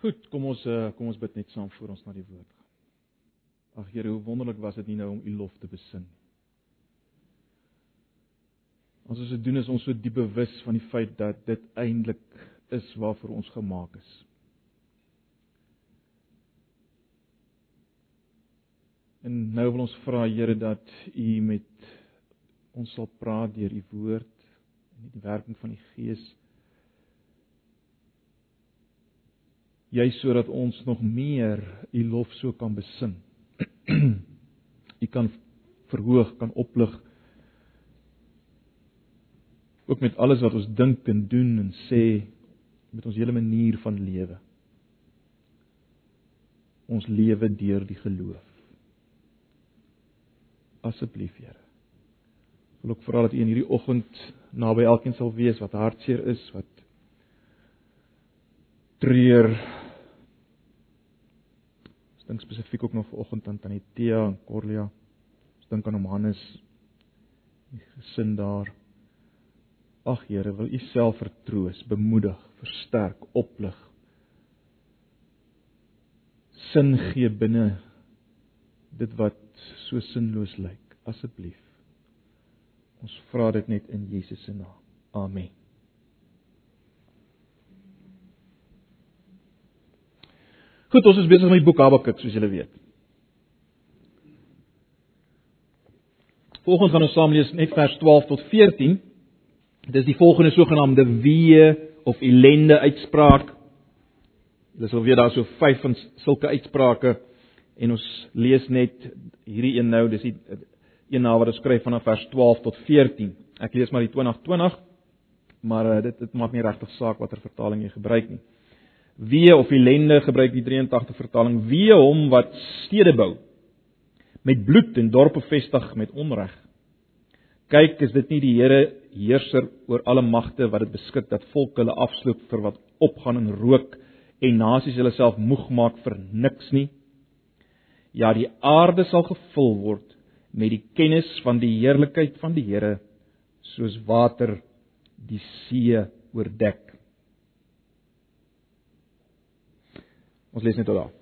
Goed, kom ons eh, kom ons bid net saam voor ons na die woord gaan. Ag Here, hoe wonderlik was dit nie nou om u lof te besing nie. As ons dit doen is ons so diep bewus van die feit dat dit eintlik is waarvoor ons gemaak is. En nou wil ons vra Here dat u met ons sal praat deur u woord en die werking van die Gees. Jy sodat ons nog meer u lof so kan besing. u kan verhoog, kan oplig ook met alles wat ons dink en doen en sê met ons hele manier van lewe. Ons lewe deur die geloof. Asseblief, Here. Wil ook vra dat U in hierdie oggend naby elkeen sal wees wat hartseer is, wat treur. Dink spesifiek ook nog vanoggend aan Tannie Tia en Corlia. Ons dink aan hom Hannes, die gesin daar. Ag Here, wil U self vertroos, bemoedig, versterk, oplig. Sin gee binne dit wat so sinloos lyk, asseblief. Ons vra dit net in Jesus se naam. Amen. Goed, ons is besig met die boek Habakuk, soos julle weet. Volgens gaan ons saam lees net vers 12 tot 14. Dis die volgende sogenaamde wee of ellende uitspraak. Dis alweer daar so vyf van sulke uitsprake en ons lees net hierdie een nou, dis die een na wat ons skryf vanaf vers 12 tot 14. Ek lees maar die 2020, maar uh, dit dit maak nie regtig saak watter vertaling jy gebruik nie. Wee of ellende gebruik die 83 vertaling. Wee hom wat stede bou met bloed en dorpe vestig met onreg. Kyk, is dit nie die Here heerser oor alle magte wat dit beskik dat volke hulle afsloop vir wat opgaan in rook en nasies hulle self moeg maak vir niks nie. Ja, die aarde sal gevul word met die kennis van die heerlikheid van die Here soos water die see oordek. Ons lees net tot daar.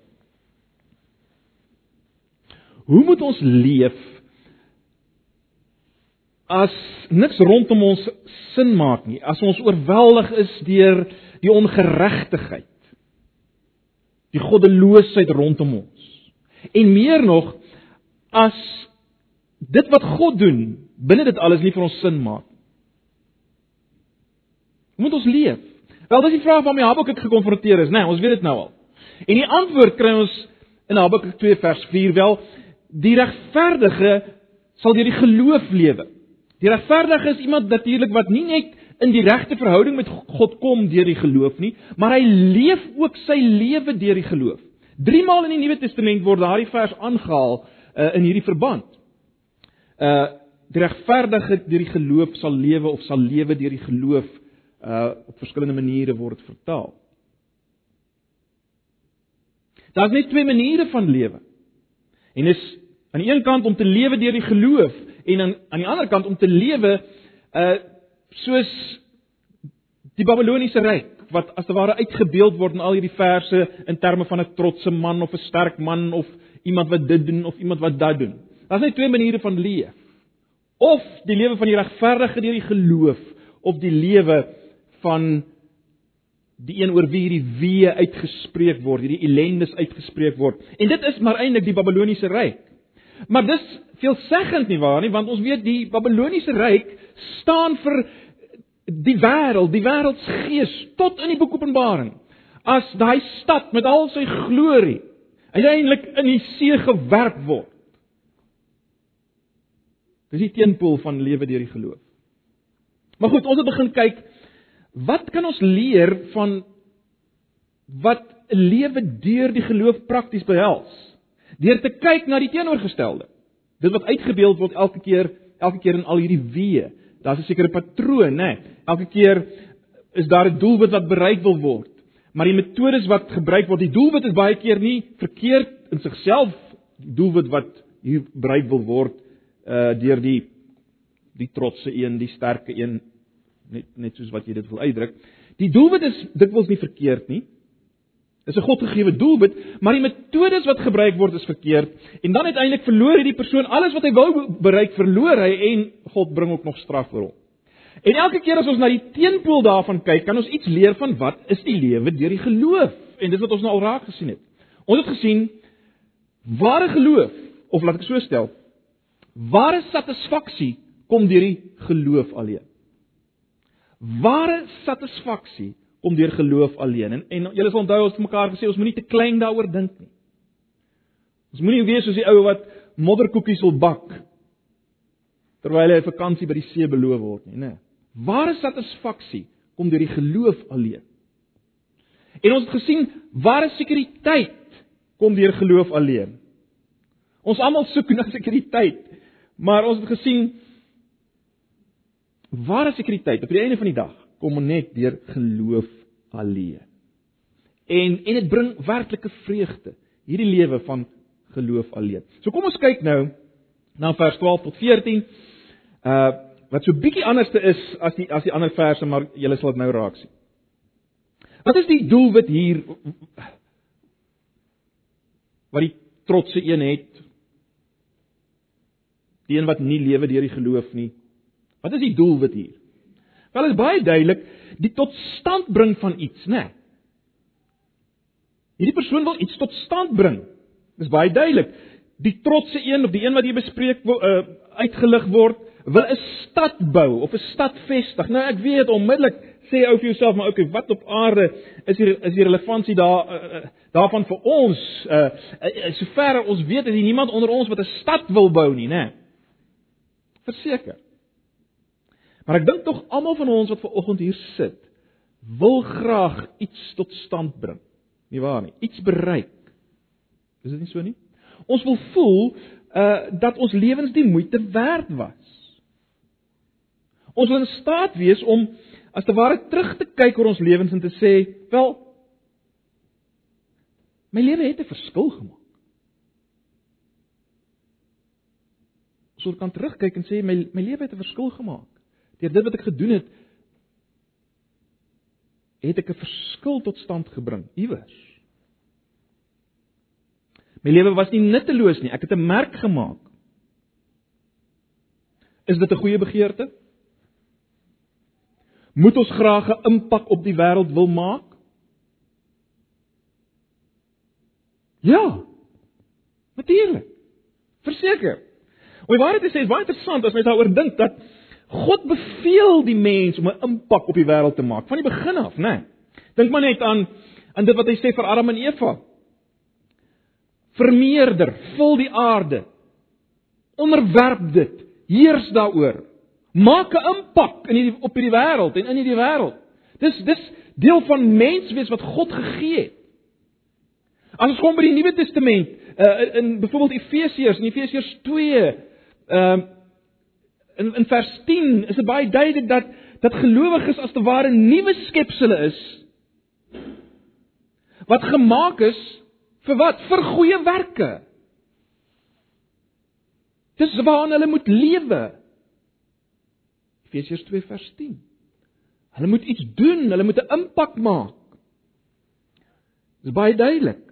Hoe moet ons leef as niks rondom ons sin maak nie, as ons oorweldig is deur die ongeregtigheid, die goddeloosheid rondom ons. En meer nog, as dit wat God doen, binne dit alles nie vir ons sin maak. Hoe moet ons leef? Wel, dis die vraag waarmee Habakuk gekonfronteer is, né? Nee, ons weet dit nou al. En die antwoord kry ons in Habakuk 2 vers 4 wel, die regverdige sal deur die geloof lewe. Die regverdige is iemand natuurlik wat nie net in die regte verhouding met God kom deur die geloof nie, maar hy leef ook sy lewe deur die geloof. Drie maal in die Nuwe Testament word daardie vers aangehaal uh, in hierdie verband. Uh die regverdige deur die geloof sal lewe of sal lewe deur die geloof uh op verskillende maniere word vertaal. Daar's net twee maniere van lewe. En is aan die een kant om te lewe deur die geloof en aan aan die ander kant om te lewe uh soos die Babiloniese ryk wat as te ware uitgebeeld word in al hierdie verse in terme van 'n trotse man of 'n sterk man of iemand wat dit doen of iemand wat dat doen. Daar's net twee maniere van leef. Of die lewe van die regverdige deur die geloof of die lewe van die een oor wie hierdie wee uitgespreek word, hierdie ellendes uitgespreek word. En dit is maar eintlik die Babiloniese ryk. Maar dis veelzeggend nie waar nie, want ons weet die Babiloniese ryk staan vir die wêreld, die wêreldsgees tot in die boek Openbaring. As daai stad met al sy glorie uiteindelik in die see gewerp word. Dis die teenpool van lewe deur die geloof. Maar goed, ons het begin kyk wat kan ons leer van wat 'n lewe deur die geloof prakties behels? Deur te kyk na die teenoorgestelde. Dit wat uitgebeeld word elke keer, elke keer in al hierdie weë. Daar's 'n sekere patroon, né? Nee. Elke keer is daar 'n doelwit wat bereik wil word. Maar die metodes wat gebruik word, die doelwit is baie keer nie verkeerd in sigself. Die doelwit wat hier bereik wil word uh deur die die trotse een, die sterke een net net soos wat jy dit wil uitdruk. Die doelwit is dikwels nie verkeerd nie. Dis 'n Godgegewe doelwit, maar die metodes wat gebruik word is verkeerd en dan uiteindelik verloor hierdie persoon alles wat hy wou bereik, verloor hy en God bring ook nog straf vir hom. En elke keer as ons na die teenpool daarvan kyk, kan ons iets leer van wat is die lewe deur die geloof en dis wat ons nou al raak gesien het. Ons het gesien ware geloof of laat ek so stel, ware satisfaksie kom deur die geloof alleen. Ware satisfaksie kom deur geloof alleen. En en julle sal onthou ons het mekaar gesê ons moenie te klein daaroor dink nie. Ons moenie wees soos die ou wat modderkoekies wil bak terwyl hy 'n vakansie by die see beloof word nie, né? Ware satisfaksie kom deur die geloof alleen. En ons het gesien ware sekuriteit kom deur geloof alleen. Ons almal soek na sekuriteit, maar ons het gesien ware sekuriteit op die einde van die dag kom net deur geloof alleen. En en dit bring werklike vreugde, hierdie lewe van geloof alleen. So kom ons kyk nou na vers 12 tot 14. Uh wat so bietjie anderste is as die as die ander verse, maar julle sal dit nou raak sien. Wat is die doelwit hier wat die trotse een het? Die een wat nie lewe deur die geloof nie. Wat is die doelwit hier? Wel is baie duidelik die totstand bring van iets, né? Nee. Hierdie persoon wil iets tot stand bring. Dis baie duidelik. Die trotse een of die een wat hier bespreek uh, uitgelig word, wil 'n stad bou of 'n stad vestig. Nou ek weet onmiddellik sê ou vir jouself maar okay, wat op aarde is hier is die relevantie daar uh, daarvan vir ons? Uh, uh sover ons weet is daar niemand onder ons wat 'n stad wil bou nie, né? Verseker. Maar ek dink tog almal van ons wat ver oggend hier sit, wil graag iets tot stand bring. Nie waar nie? Iets bereik. Is dit nie so nie? Ons wil voel uh dat ons lewens die moeite werd was. Ons wil in staat wees om as te ware terug te kyk oor ons lewens en te sê, wel my lewe het 'n verskil gemaak. Ons kan terugkyk en sê my my lewe het 'n verskil gemaak. Deur dit wat ek gedoen het, het ek 'n verskil tot stand gebring iewers. My lewe was nie nutteloos nie, ek het 'n merk gemaak. Is dit 'n goeie begeerte? Moet ons graag 'n impak op die wêreld wil maak? Ja. Natuurlik. Verseker. Oor waarheid te sê, is baie interessant as mens daaroor dink dat God beveel die mens om 'n impak op die wêreld te maak van die begin af, né? Nee. Dink maar net aan aan dit wat hy sê vir Adam en Eva. Vermeerder, vul die aarde. Onderwerp dit, heers daaroor. Maak 'n impak in die op hierdie wêreld en in hierdie wêreld. Dis dis deel van menswees wat God gegee het. As ons kom by die Nuwe Testament, uh, in byvoorbeeld Efesiërs, in Efesiërs 2, ehm uh, in in vers 10 is dit baie duidelik dat dat gelowiges as te ware nuwe skepsels is wat gemaak is vir wat? Vir goeie werke. Dis waarna hulle moet lewe. Efesiërs 2 vers 10. Hulle moet iets doen, hulle moet 'n impak maak. Dis baie duidelik.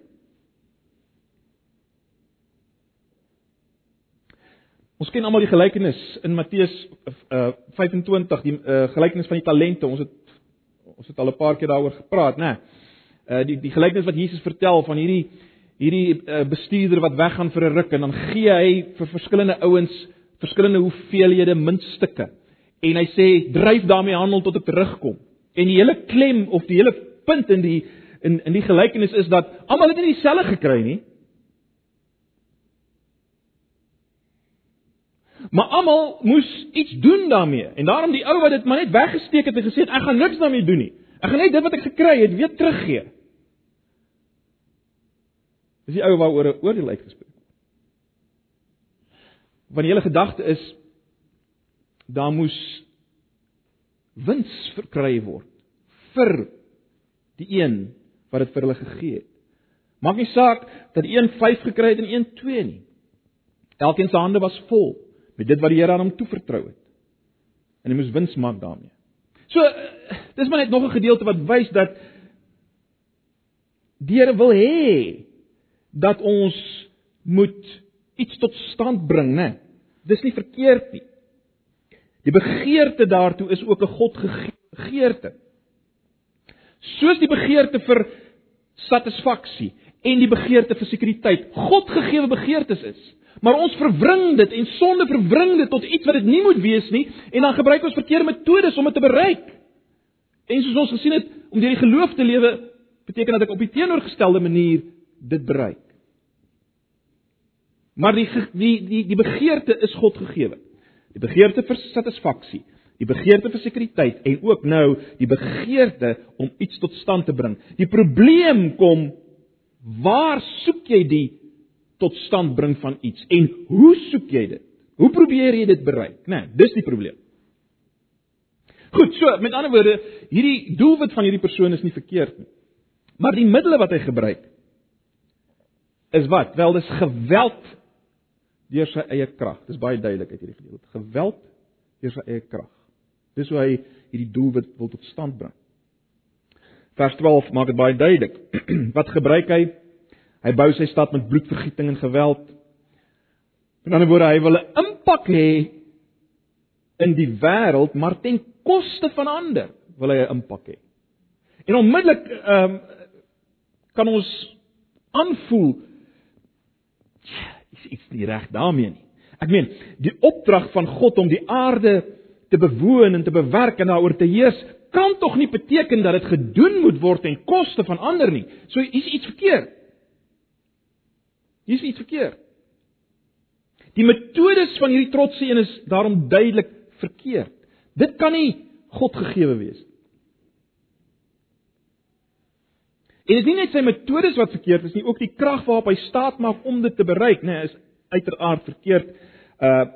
Ons ken almal die gelykenis in Matteus uh, 25, die uh, gelykenis van die talente. Ons het ons het al 'n paar keer daaroor gepraat, né? Uh die die gelykenis wat Jesus vertel van hierdie hierdie uh, bestuurder wat weggaan vir 'n ruk en dan gee hy vir verskillende ouens verskillende hoeveelhede muntstukke. En hy sê dryf daarmee handel tot ek terugkom. En die hele klem of die hele punt in die in in die gelykenis is dat almal het nie dieselfde gekry nie. Maar almal moes iets doen daarmee. En daarom die ou wat dit maar net weggesteek het en gesê het ek gaan niks daarmee doen nie. Ek gaan net dit wat ek gekry het weer teruggee. Dis die ou waaroor 'n oordeel uitgespreek word. Want die hele gedagte is daar moes wins verkry word vir die een wat dit vir hulle gegee het. Maak nie saak dat een 5 gekry het en een 2 nie. Elkeen se hande was vol met dit wat die Here aan hom toevertrou het. En hy moes wins maak daarmee. So dis maar net nog 'n gedeelte wat wys dat die Here wil hê dat ons moet iets tot stand bring, né? Dis nie verkeerd nie. Die begeerte daartoe is ook 'n God gegeerte. Soos die begeerte vir satisfaksie en die begeerte vir sekuriteit God gegeewe begeertes is. Maar ons verwring dit en sonde verwring dit tot iets wat dit nie moet wees nie en dan gebruik ons verkeerde metodes om dit te bereik. En soos ons gesien het, om deur die geloof te lewe beteken dat ek op die teenoorgestelde manier dit bereik. Maar die die die die begeerte is God gegeewe. Die begeerte vir satisfaksie, die begeerte vir sekuriteit en ook nou die begeerte om iets tot stand te bring. Die probleem kom waar soek jy die tot stand bring van iets en hoe soek jy dit? Hoe probeer jy dit bereik? Né, nee, dis die probleem. Goed, so met ander woorde, hierdie doelwit van hierdie persoon is nie verkeerd nie. Maar die middele wat hy gebruik is wat? Wel, dis geweld deur sy eie krag. Dis baie duidelik uit hierdie gedeelte. Geweld deur sy eie krag. Dis hoe hy hierdie doelwit wil tot stand bring. Vers 12 maak dit baie duidelik. wat gebruik hy? Hy bou sy stad met bloedvergieting en geweld. In ander woorde, hy wil 'n impak hê in die wêreld, maar ten koste van ander wil hy 'n impak hê. En onmiddellik ehm um, kan ons aanvoel is iets nie reg daarmee nie. Ek meen, die opdrag van God om die aarde te bewoon en te bewerk en daaroor te heers, kan tog nie beteken dat dit gedoen moet word ten koste van ander nie. So is iets verkeerd. Hier is iets verkeerd. Die metodes van hierdie trotse een is daarom duidelik verkeerd. Dit kan nie God gegee wees. En dit is nie net sy metodes wat verkeerd is nie, ook die krag waarop hy staat maak om dit te bereik, nê, nee, is uiteraard verkeerd. Uh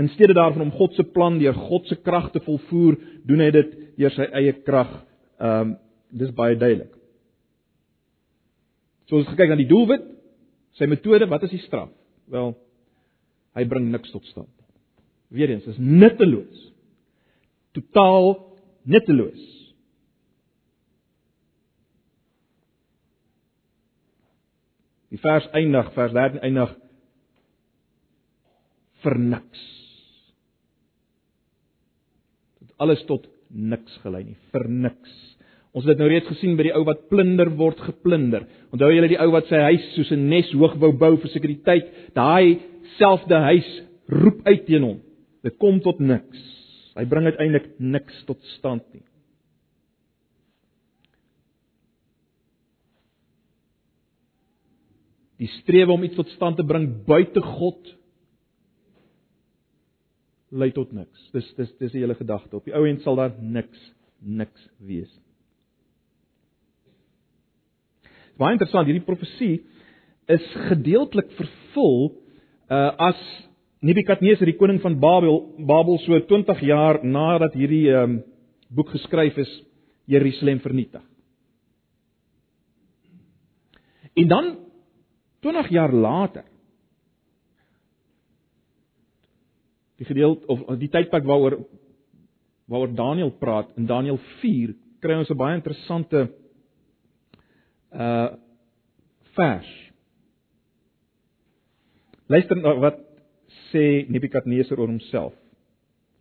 in steede daarvan om God se plan deur God se krag te volvoer, doen hy dit deur sy eie krag. Um dis baie duidelik. So ons kyk na die doelwit, sy metode, wat is die straf? Wel, hy bring niks tot stand. Weereens, is nutteloos totaal nutteloos. Die vers eindig, vers 13 eindig vir niks. Dit alles tot niks gelei nie, vir niks. Ons het dit nou reeds gesien by die ou wat plunder word geplunder. Onthou julle die ou wat sy huis soos 'n nes hoog wou bou vir sekuriteit, daai selfde huis roep uit teen hom. Dit kom tot niks. Hy bring uiteindelik niks tot stand nie. Die strewe om iets tot stand te bring buite God lei tot niks. Dis dis dis die hele gedagte. Op die ou end sal daar niks niks wees. Baie interessant, hierdie profesie is gedeeltelik vervul uh as Nebukadneser die koning van Babel Babel so 20 jaar nadat hierdie um, boek geskryf is Jerusalem vernietig. En dan 20 jaar later die gedeelte of die tydperk waaroor waaroor Daniël praat in Daniël 4 kry ons 'n baie interessante uh vers. Luister na wat sê Nebukadneser oor homself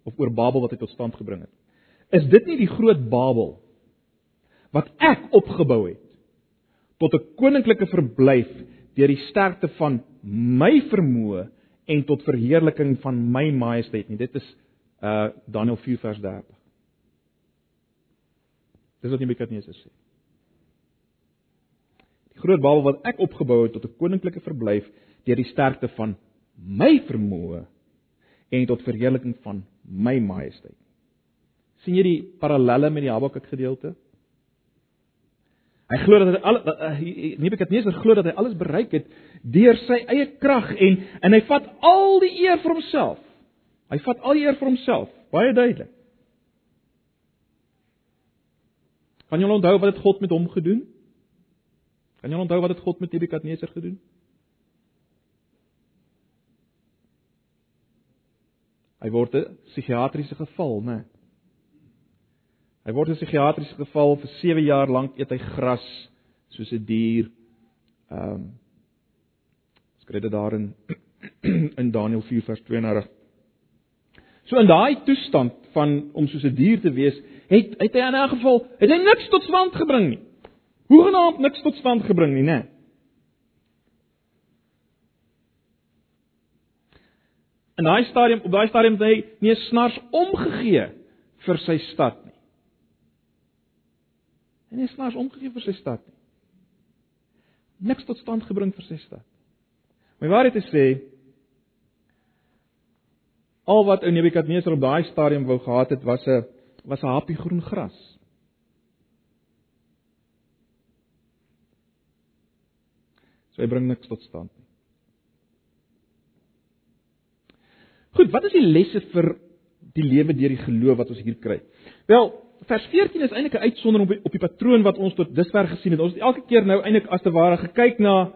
of oor Babel wat hy tot stand gebring het. Is dit nie die groot Babel wat ek opgebou het tot 'n koninklike verblyf deur die sterkte van my vermoë en tot verheerliking van my majesteit nie. Dit is uh Daniël 4 vers 30. Dis wat Nebukadneser sê. Groot Babel wat ek opgebou het tot 'n koninklike verblyf deur die sterkte van my vermoë en tot verheerliking van my majesteit. sien jy die parallelle met die Habakuk gedeelte? Hy glo dat hy al Nebukadneser glo dat hy alles bereik het deur sy eie krag en en hy vat al die eer vir homself. Hy vat al die eer vir homself, baie duidelik. Kan jy onthou wat het God met hom gedoen? Kan jy onthou wat het God met Nebukadneser gedoen? Hy word 'n psigiatriese geval, né? Hy word 'n psigiatriese geval vir 7 jaar lank eet hy gras, soos 'n dier. Ehm um, skryf dit daar in in Daniël 4 vers 32. So in daai toestand van om soos 'n dier te wees, het het hy in 'n geval het hy niks tot stand gebring nie. Hoegenaamd niks tot stand gebring nie, né? Nee. In daai stadium, op daai stadium het hy nie snars omgegee vir sy stad nie. Hy snars omgegee vir sy stad nie. Niks tot stand gebring vir sy stad. My waarheid is sê al wat ou Nebukadneser op daai stadium wou gehad het was 'n was 'n happie groen gras. Hy bring niks tot stand nie. Goed, wat is die lesse vir die lewe deur die geloof wat ons hier kry? Wel, vers 14 is eintlik 'n uitsondering op die, op die patroon wat ons tot dusver gesien het. Ons het elke keer nou eintlik as te ware gekyk na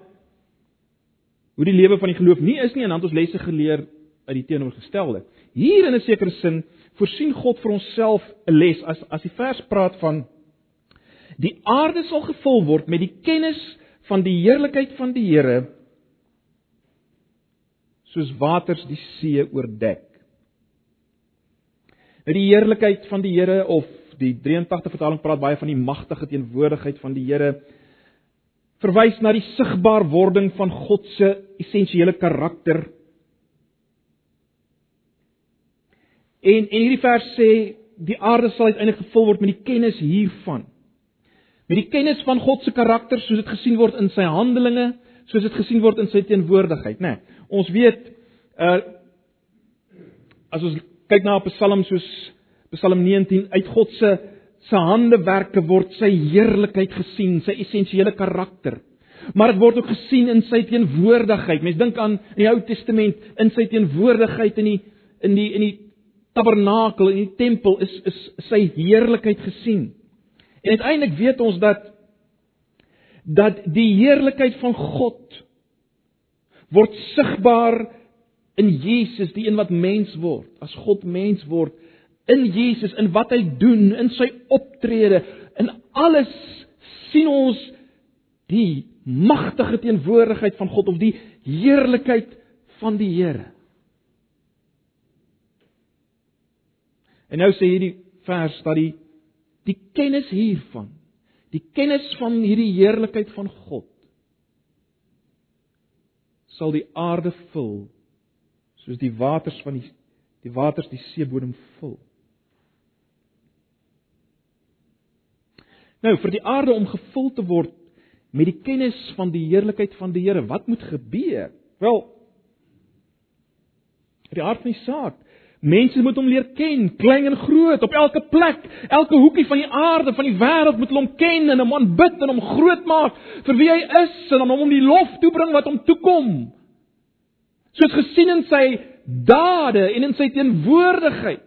hoe die lewe van die geloof nie is nie en dan het ons lesse geleer uit die teenoorgestelde. Hier in 'n sekere sin voorsien God vir onsself 'n les as as die vers praat van die aarde sal gevul word met die kennis van die heerlikheid van die Here soos waters die see oordek. Nou die heerlikheid van die Here of die 83 vertaling praat baie van die magtige teenwoordigheid van die Here verwys na die sigbaar wording van God se essensiële karakter En en hierdie vers sê die aarde sal uiteindelik gevul word met die kennis hiervan. Met die kennis van God se karakter soos dit gesien word in sy handelinge, soos dit gesien word in sy teenwoordigheid, né? Nee, ons weet uh as ons kyk na 'n Psalm soos Psalm 19 uit God se se handewerke word sy heerlikheid gesien, sy essensiële karakter. Maar dit word ook gesien in sy teenwoordigheid. Mense dink aan in die Ou Testament in sy teenwoordigheid in die in die in die tabernakel en die tempel is is sy heerlikheid gesien. En uiteindelik weet ons dat dat die heerlikheid van God word sigbaar in Jesus, die een wat mens word, as God mens word in Jesus in wat hy doen, in sy optrede, in alles sien ons die magtige teenwoordigheid van God of die heerlikheid van die Here. En nou sê hierdie vers dat die die kennis hiervan, die kennis van hierdie heerlikheid van God sal die aarde vul soos die waters van die die waters die seebodem vul. Nou vir die aarde om gevul te word met die kennis van die heerlikheid van die Here, wat moet gebeur? Wel, die aard van die saak Mense moet hom leer ken, klein en groot, op elke plek, elke hoekie van die aarde, van die wêreld moet hulle hom ken en hom aanbid en hom groot maak vir wie hy is en hom om die lof toebring wat hom toekom. Soos gesien in sy dade en in sy teenwoordigheid.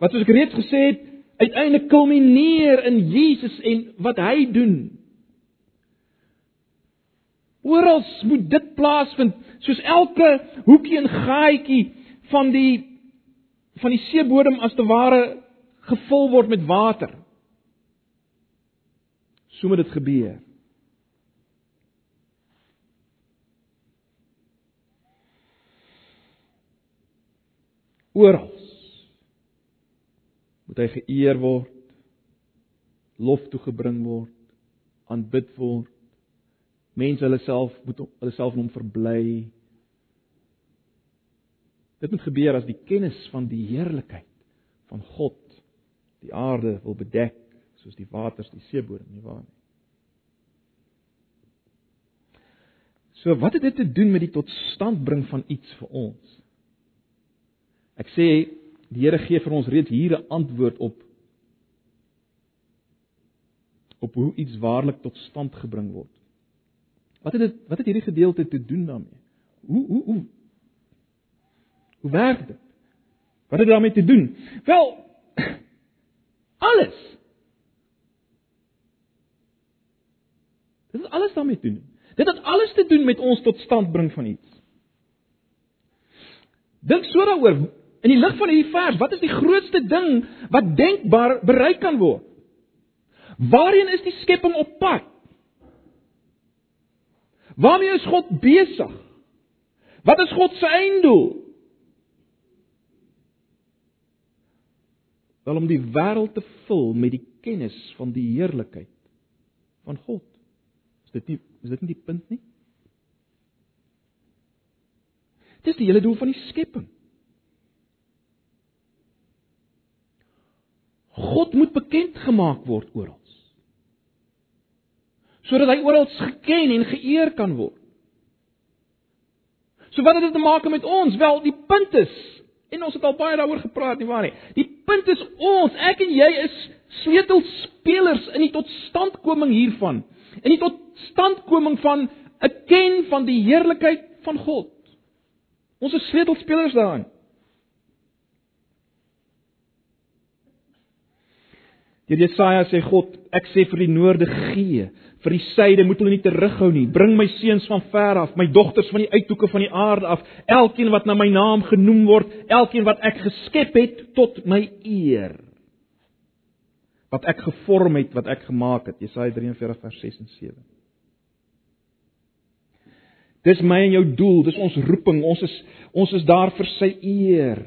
Wat soos ek reeds gesê het, uiteindelik kulmineer in Jesus en wat hy doen. Oral moet dit plaasvind, soos elke hoekie en gaaitjie van die van die seebodem as te ware gevul word met water. So moet dit gebeur. Oral moet hy geëer word, lof toegebring word, aanbid word mense hulle self moet hulle self in hom verbly. Dit moet gebeur as die kennis van die heerlikheid van God die aarde wil bedek soos die waters die seebodem nie waar nie. So wat het dit te doen met die totstandbring van iets vir ons? Ek sê die Here gee vir ons reeds hier 'n antwoord op op hoe iets waarlik tot stand gebring word. Wat het dit wat het hierdie gedeelte te doen daarmee? Hoe hoe hoe Hoe werk dit? Wat het daarmee te doen? Wel alles. Dit het alles daarmee te doen. Dit het alles te doen met ons tot stand bring van iets. Dink so daaroor. In die lig van hierdie vers, wat is die grootste ding wat denkbaar bereik kan word? Waarheen is die skepping op pad? Waarmee is God besig? Wat is God se einddoel? Wel om die wêreld te vul met die kennis van die heerlikheid van God. Is dit nie is dit nie die punt nie? Dis die hele doel van die skepping. God moet bekend gemaak word oral. Sodat hy oral geken en geëer kan word. So wat het dit te maak met ons? Wel, die punt is en ons het al baie daaroor gepraat nie waar nie. Die punt is ons, ek en jy is sleutelspelers in die totstandkoming hiervan. In die totstandkoming van 'n ken van die heerlikheid van God. Ons is sleutelspelers daarin. Deur Jesaja sê God, ek sê vir die noorde gee, vir die suide moet hulle nie terughou nie. Bring my seuns van ver af, my dogters van die uithoeke van die aarde af, elkeen wat na my naam genoem word, elkeen wat ek geskep het tot my eer. Wat ek gevorm het, wat ek gemaak het. Jesaja 43 vers 6 en 7. Dis my en jou doel, dis ons roeping. Ons is ons is daar vir sy eer.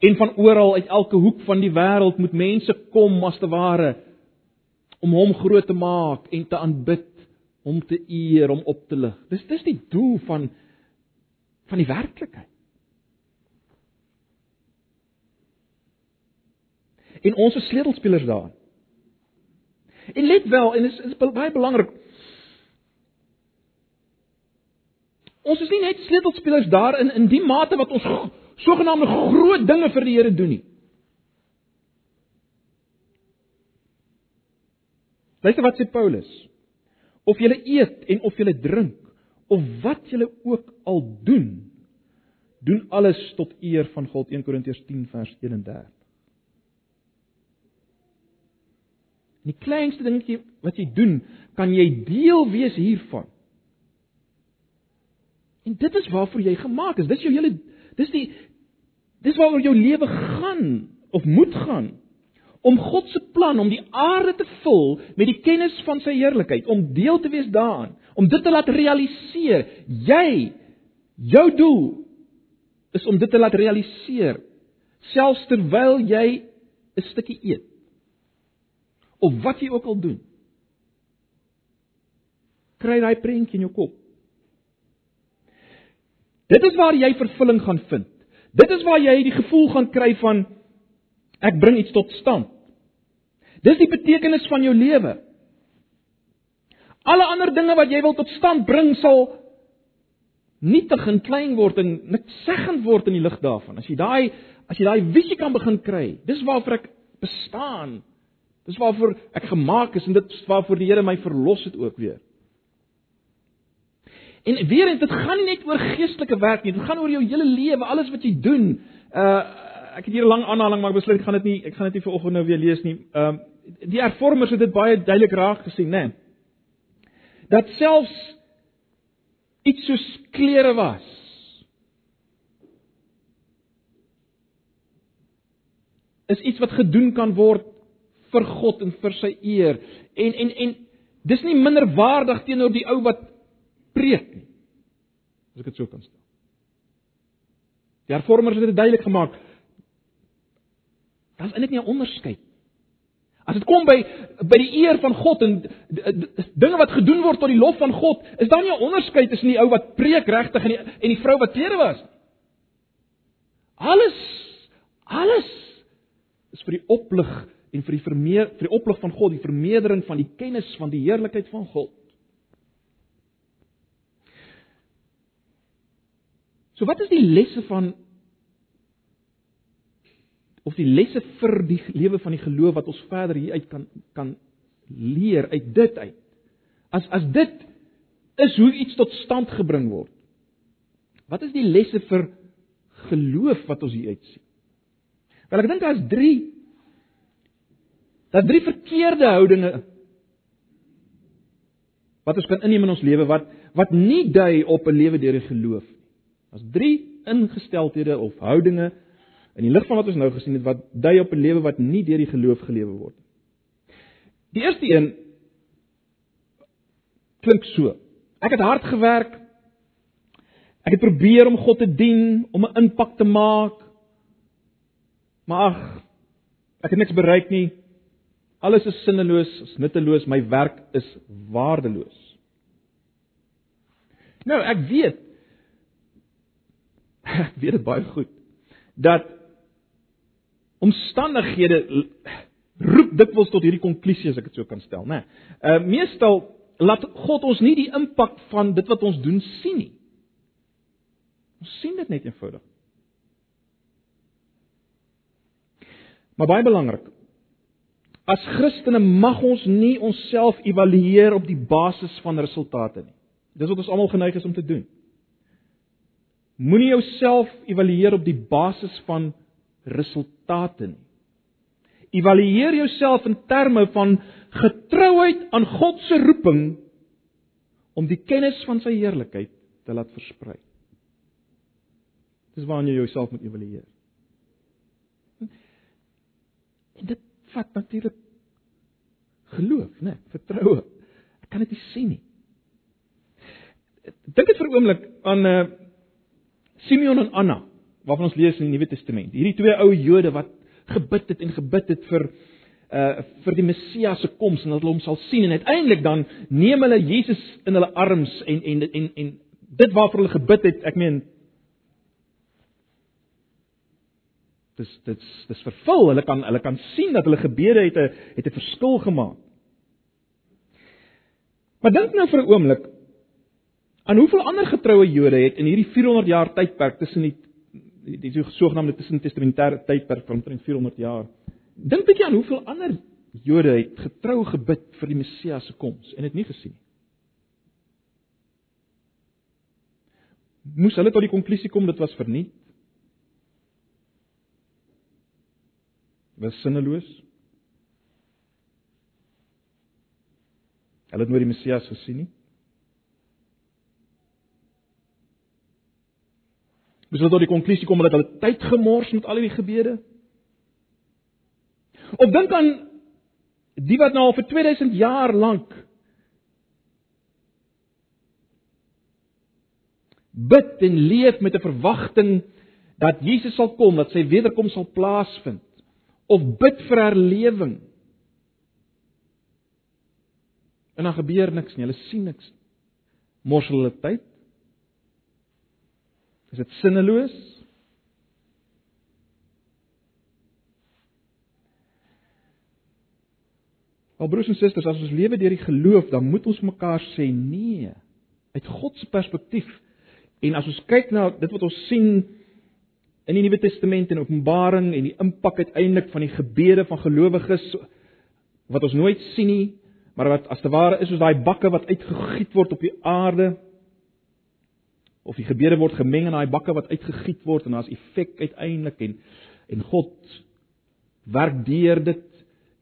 En van oral uit elke hoek van die wêreld moet mense kom as te ware om hom groot te maak en te aanbid, om te eer, om op te lig. Dis dis die doel van van die werklikheid. En ons is sleutelspelers daar. En let wel, en dit is, is baie belangrik. Ons is nie net sleutelspelers daar in in die mate wat ons sogenaamde groot dinge vir die Here doen nie. Luister wat sê Paulus. Of jy eet en of jy drink of wat jy ook al doen, doen alles tot eer van God 1 Korintiërs 10 vers 31. Die kleinste dingetjie wat jy doen, kan jy deel wees hiervan. En dit is waarvoor jy gemaak is. Dis jou hele dis die Dis waaroor jou lewe gaan of moet gaan om God se plan om die aarde te vul met die kennis van sy heerlikheid, om deel te wees daaraan, om dit te laat realiseer. Jy jou doel is om dit te laat realiseer selfs terwyl jy 'n stukkie eet. Of wat jy ook al doen. Kry daai prentjie in jou kop. Dit is waar jy vervulling gaan vind. Dit is waar jy die gevoel gaan kry van ek bring iets tot stand. Dis die betekenis van jou lewe. Alle ander dinge wat jy wil tot stand bring sal nietig en klein word en niks seggend word in die lig daarvan. As jy daai as jy daai visie kan begin kry, dis waarvoor ek bestaan. Dis waarvoor ek gemaak is en dit is waarvoor die Here my verlos het ook weer. En weer eens, dit gaan nie net oor geestelike werk nie, dit gaan oor jou hele lewe, alles wat jy doen. Uh ek het hier 'n lang aanhaling, maar ek besluit ek gaan dit nie ek gaan dit nie vir oggend nou weer lees nie. Ehm uh, die hervormers het dit baie duidelik raak gesien, né? Nee. Dat selfs iets soos klere was. is iets wat gedoen kan word vir God en vir sy eer. En en en dis nie minder waardig teenoor die ou wat preek nie. As ek dit so kan stel. Die hervormers het dit duidelik gemaak. Daar's eintlik nie 'n onderskeid. As dit kom by by die eer van God en dinge wat gedoen word tot die lof van God, is daar nie 'n onderskeid tussen die ou wat preek regtig en die en die vrou wat klere was nie. Alles alles is vir die oplig en vir die vermeer vir die oplig van God, die vermeerdering van die kennis van die heerlikheid van God. So wat is die lesse van of die lesse vir die lewe van die geloof wat ons verder hier uit kan kan leer uit dit uit. As as dit is hoe iets tot stand gebring word. Wat is die lesse vir geloof wat ons hier uit sien? Wel ek dink daar's 3 daar's 3 verkeerde houdinge wat ons kan inneem in ons lewe wat wat nie dui op 'n lewe deur die geloof nie. Daar's 3 ingesteldhede of houdinge in die lig van wat ons nou gesien het wat dui op 'n lewe wat nie deur die geloof gelewe word nie. Die eerste een klink so. Ek het hard gewerk. Ek het probeer om God te dien, om 'n impak te maak. Maar ag, ek het niks bereik nie. Alles is sinneloos, is nutteloos, my werk is waardeloos. Nou, ek weet ek weet dit baie goed dat omstandighede roep dikwels tot hierdie konklusie as ek dit so kan stel, né? Nee. Uh meestal laat God ons nie die impak van dit wat ons doen sien nie. Ons sien dit net eenvoudig. Maar baie belangrik. As Christene mag ons nie onsself evalueer op die basis van resultate nie. Dis wat ons almal geneig is om te doen. Moenie jouself evalueer op die basis van resultate nie. Evalueer jouself in terme van getrouheid aan God se roeping om die kennis van sy heerlikheid te laat versprei. Dis waarna jy jouself moet evalueer. En dit vat natuurlik geloof, né? Vertroue. Ek kan dit nie sien nie. Dink dit vir 'n oomblik aan uh Simeon en Anna, waarvan ons lees in die Nuwe Testament. Hierdie twee ou Jode wat gebid het en gebid het vir uh vir die Messias se koms en dat hulle hom sal sien en uiteindelik dan neem hulle Jesus in hulle arms en en en en dit waarvoor hulle gebid het, ek meen dis dit's dis vervul. Hulle kan hulle kan sien dat hulle gebede het 'n het 'n verskil gemaak. Maar dink nou vir 'n oomblik aan hoeveel ander getroue Jode het in hierdie 400 jaar tydperk tussen die die, die sogenaamde tussentestamentêre tydperk van omtrent 400 jaar. Dink bietjie aan hoeveel ander Jode het getrou gebid vir die Messias se koms en dit nie gesien nie. Moes hulle tot die konklusie kom dit was verniet? Was sinneloos? Hulle het nooit die Messias gesien nie. Moes hulle tot die konklusie kom dat hulle tyd gemors met al hierdie gebede? Of dink aan die wat nou al vir 2000 jaar lank bid en leef met 'n verwagting dat Jesus sal kom, dat sy wederkoms sal plaasvind of bid vir herlewing. En dan gebeur niks nie. Hulle sien niks. Mors hulle tyd? Is dit sinneloos? Al broers en susters, as ons lewe deur die geloof, dan moet ons mekaar sê nee uit God se perspektief. En as ons kyk na dit wat ons sien in die Nuwe Testament en Openbaring en die impak uiteindelik van die gebede van gelowiges wat ons nooit sien nie, maar wat as te ware is soos daai bakke wat uitgegiet word op die aarde of die gebede word gemeng in daai bakke wat uitgegiet word en daar's effek uiteindelik en en God werk deur dit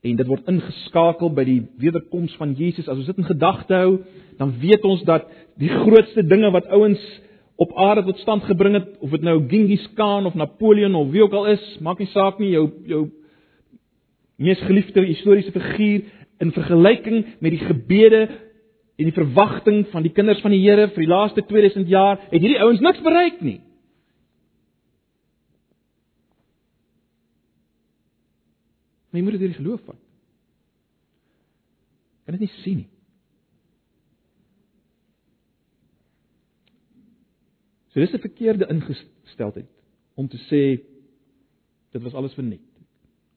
en dit word ingeskakel by die wederkoms van Jesus. As ons dit in gedagte hou, dan weet ons dat die grootste dinge wat ouens op aarde tot stand gebring het, of dit nou Genghis Khan of Napoleon of wie ook al is, maak nie saak nie, jou jou mees geliefde historiese figuur in vergelyking met die gebede en die verwagting van die kinders van die Here vir die laaste 2000 jaar het hierdie ouens niks bereik nie. Maar jy moet dit deur geloof vat. Kan dit nie sien nie. So dis 'n verkeerde ingesteldheid om te sê dit was alles verniet.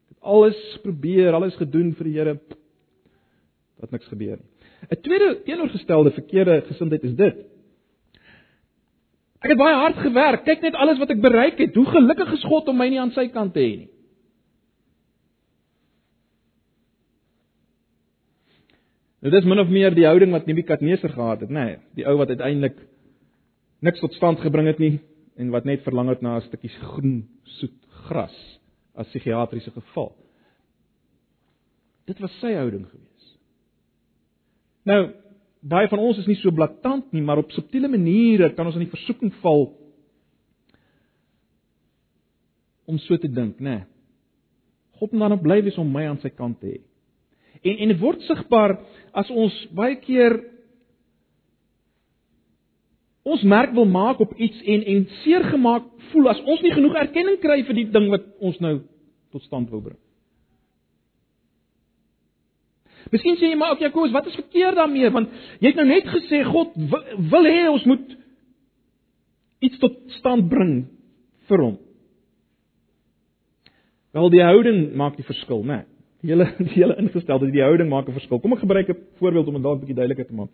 Ek het alles probeer, alles gedoen vir die Here. Dat niks gebeur nie. 'n Tweede teenoorgestelde verkeerde gesindheid is dit. Ek het baie hard gewerk. Kyk net alles wat ek bereik het. Hoe gelukkig is God om my nie aan sy kant te hê nie. Nou dis min of meer die houding wat Nebukadneser gehad het, nê? Nee, die ou wat uiteindelik niks tot stand gebring het nie en wat net verlang het na 'n stukkie groen soet gras as psigiatriese geval. Dit was sy houding geweest. Nou, baie van ons is nie so blaatant nie, maar op subtiele maniere kan ons in die versoeking val om so te dink, né? Nee. God moet dan op bly wees om my aan sy kant te hê. En en dit word sigbaar as ons baie keer ons merk wil maak op iets en en seer gemaak voel as ons nie genoeg erkenning kry vir die ding wat ons nou tot stand wil bring. Miskien sê jy maar ok Jakobus, wat is verkeerd daarmee? Want jy het nou net gesê God wil, wil hê ons moet iets tot stand bring vir hom. Wel die houding maak die verskil, né? Nee. Die hele die hele ingesteldheid, die houding maak 'n verskil. Kom ek gebruik 'n voorbeeld om dit dalk 'n bietjie duideliker te maak.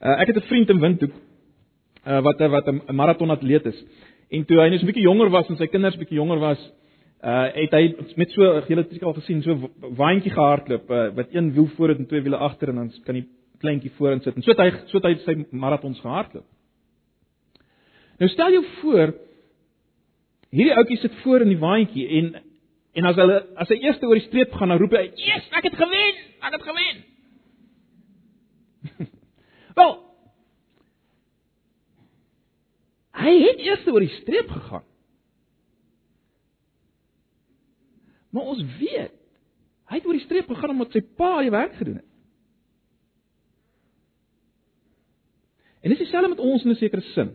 Uh, ek het 'n vriend in Windhoek uh, wat wat 'n maratonatleet is. En toe hy net so 'n bietjie jonger was en sy kinders bietjie jonger was, uh het hy met so julle het al gesien so waantjie gehardloop uh, wat een wiel voor het en twee wiele agter en dan kan die kleintjie voorin sit. En so het hy so het hy sy maratons gehardloop. Nou stel jou voor hierdie ouetjie sit voor in die waantjie en En as hulle as hy eers oor die streep gaan, dan roep hy: "Yes, ek het gewen! Ek het gewen!" Wel. Hy het eers oor die streep gegaan. Maar ons weet, hy het oor die streep gegaan omdat sy pa die werk gedoen het. En dis dieselfde met ons in 'n sekere sin.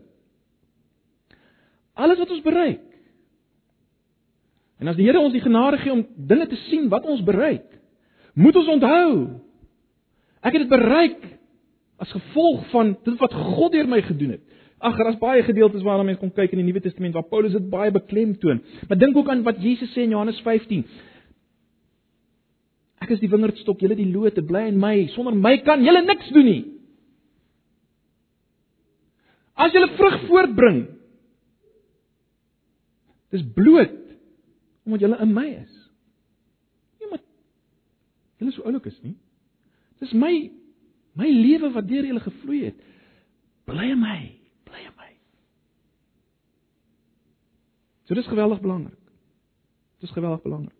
Alles wat ons bereik, En as die Here ons die genade gee om dinge te sien wat ons bereik, moet ons onthou ek het dit bereik as gevolg van dit wat God deur my gedoen het. Ag, daar's baie gedeeltes waarna mense kon kyk in die Nuwe Testament waar Paulus dit baie beklemtoon. Maar dink ook aan wat Jesus sê in Johannes 15. Ek is die wingerdstok, julle die lote, bly in my. Sonder my kan julle niks doen nie. As julle vrug voortbring, dis bloot omdat julle in my is. Nie omdat julle so oulik is nie. Dis my my lewe wat deur julle gevloei het. Bly in my, bly in my. So dis geweldig belangrik. Dis geweldig belangrik.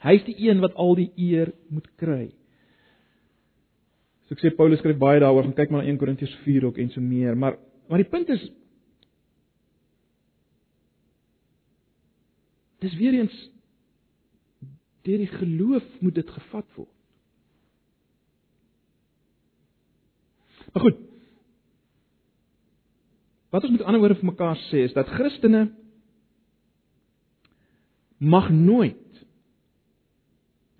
Hy is die een wat al die eer moet kry. So ek sê Paulus skryf baie daaroor, gaan kyk maar na 1 Korintiërs 4 ook en so meer, maar maar die punt is Dis weer eens deur die geloof moet dit gevat word. Maar goed. Wat ons met ander woorde vir mekaar sê is dat Christene mag nooit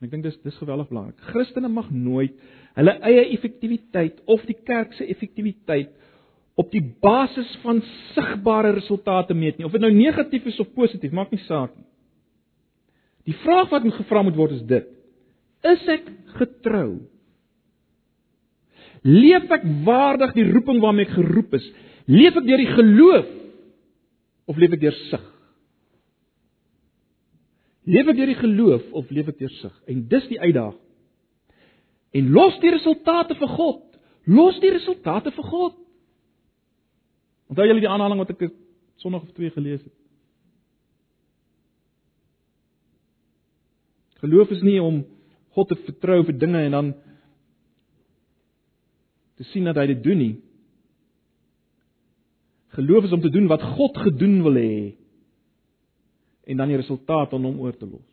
en ek dink dis dis geweldig belangrik. Christene mag nooit hulle eie effektiwiteit of die kerk se effektiwiteit op die basis van sigbare resultate meet nie. Of dit nou negatief is of positief, maak nie saak nie. Die vraag wat moet gevra moet word is dit: Is ek getrou? Leef ek waardig die roeping waarmee ek geroep is? Leef ek deur die geloof of leef ek deur sug? Leef ek deur die geloof of leef ek deur sug? En dis die uitdaging. En los die resultate vir God. Los die resultate vir God. Onthou julle die aanhaling wat ek Sondag of 2 gelees het? Geloof is nie om God te vertrou vir dinge en dan te sien dat hy dit doen nie. Geloof is om te doen wat God gedoen wil hê en dan die resultaat aan hom oor te los.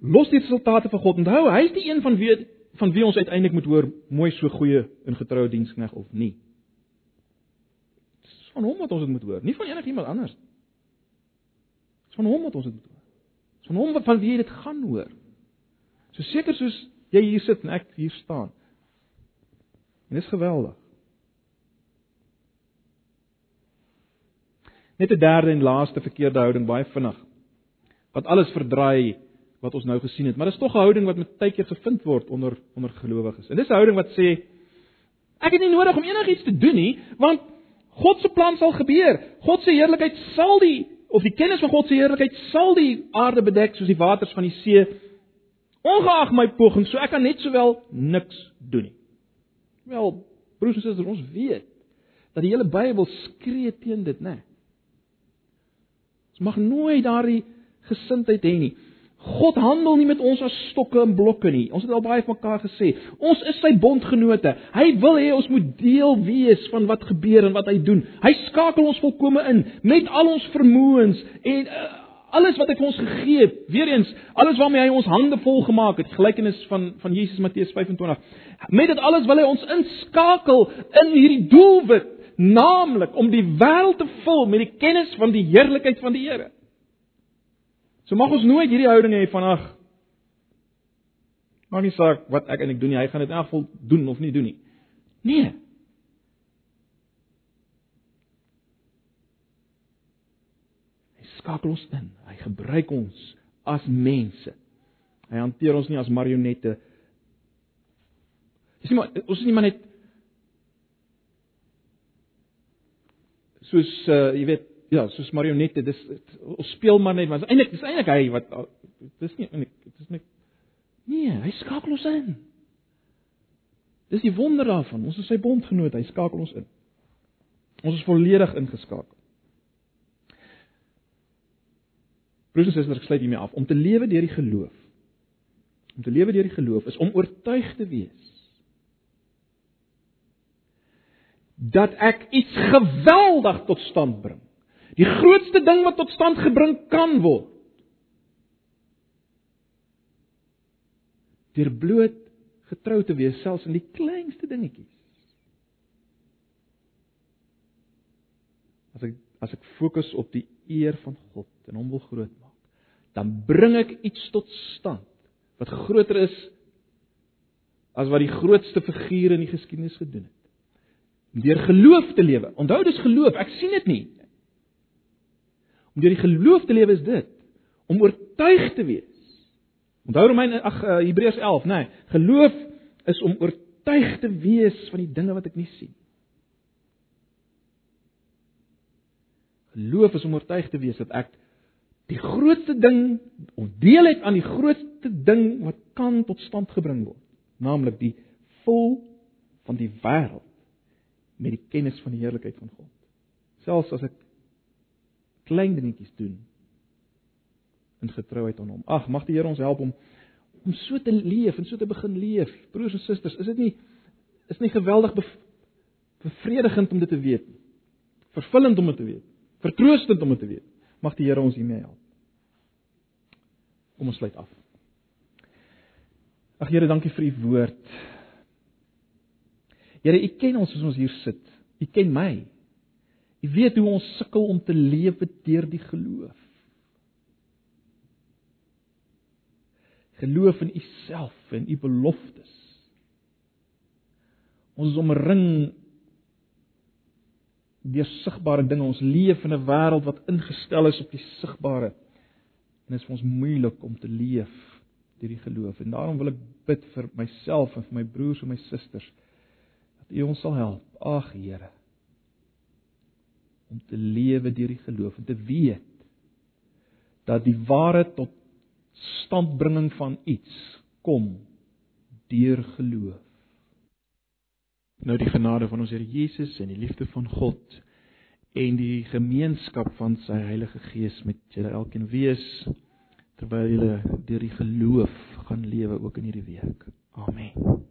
Los die resultate vir God. Onthou, hy is die een van wie van wie ons uiteindelik moet hoor mooi so goeie en getroue dienskneg of nie van hom wat ons dit moet hoor, nie van enigiemand anders. Dis van hom wat ons dit moet hoor. Dis van hom wat van wie jy dit gaan hoor. So seker soos jy hier sit en ek hier staan. En dis geweldig. Net 'n derde en laaste verkeerde houding baie vinnig. Wat alles verdraai wat ons nou gesien het, maar dis tog 'n houding wat met tyd keer gevind word onder onder gelowiges. En dis 'n houding wat sê ek het nie nodig om enigiets te doen nie, want God se plan sal gebeur. God se heerlikheid sal die of die kennis van God se heerlikheid sal die aarde bedek soos die waters van die see. Ongeag my pogings, so ek kan net sowel niks doen nie. Wel, broers en susters, ons weet dat die hele Bybel skree teen dit, né? Ons mag nooit daardie gesindheid hê nie. God handel nie met ons as stokke en blokke nie. Ons het al baie van mekaar gesê. Ons is sy bondgenote. Hy wil hê ons moet deel wees van wat gebeur en wat hy doen. Hy skakel ons volkome in met al ons vermoëns en uh, alles wat hy vir ons gegee het. Weereens, alles waarmee hy ons hande vol gemaak het. Gelykenis van van Jesus Matteus 25. Met dit alles wil hy ons inskakel in hierdie doelwit, naamlik om die wêreld te vul met die kennis van die heerlikheid van die Here. So mag ons nooit hierdie houding hê van ag maak nie saak wat ek eintlik doen nie, hy gaan dit in elk geval doen of nie doen nie. Nee. Hy skakel ons in. Hy gebruik ons as mense. Hy hanteer ons nie as marionette. Dis nie maar ons is nie maar net soos uh, jy weet ja, soos marionette, dis ons speel maar net, want eintlik dis eintlik hy wat dis nie eintlik dis nie Nee, hy skakel ons in. Dis die wonder daarvan. Ons is sy bondgenoot, hy skakel ons in. Ons is volledig ingeskakel. Broers en susters, ek sluit hiermee af. Om te lewe deur die geloof. Om te lewe deur die geloof is om oortuig te wees dat ek iets geweldig tot stand bring. Die grootste ding wat tot stand gebring kan word. Deur bloot getrou te wees selfs in die kleinste dingetjies. As ek as ek fokus op die eer van God en hom wil groot maak, dan bring ek iets tot stand wat groter is as wat die grootste figure in die geskiedenis gedoen het. Deur geloof te lewe. Onthou dis geloof, ek sien dit nie. Om deur die geloof te lewe is dit om oortuig te wees. Onthou Romeine ag uh, Hebreërs 11, nê? Nee, geloof is om oortuig te wees van die dinge wat ek nie sien. Geloof is om oortuig te wees dat ek die grootste ding ontdeel het aan die grootste ding wat kan tot stand gebring word, naamlik die vol van die wêreld met die kennis van die heerlikheid van God. Selfs as ek klein dingetjies doen in getrouheid aan hom. Ag, mag die Here ons help om om so te leef en so te begin leef. Broers en susters, is dit nie is nie geweldig bevredigend om dit te weet nie. Vervullend om dit te weet. Vertroostend om dit te weet. Mag die Here ons hiermee help. Kom ons sluit af. Ag Here, dankie vir u woord. Here, u ken ons as ons hier sit. U ken my. U weet hoe ons sukkel om te lewe deur die geloof. Geloof in u self en u beloftes. Ons is omring deur sigbare dinge. Ons leef in 'n wêreld wat ingestel is op die sigbare. En dit is vir ons moeilik om te leef deur die geloof. En daarom wil ek bid vir myself en vir my broers en my susters dat U ons sal help. Ag Here, om te lewe deur die geloof en te weet dat die ware tot standbringing van iets kom deur geloof. Nou die genade van ons Here Jesus en die liefde van God en die gemeenskap van sy Heilige Gees met julle elkeen wees terwyl julle deur die geloof gaan lewe ook in hierdie week. Amen.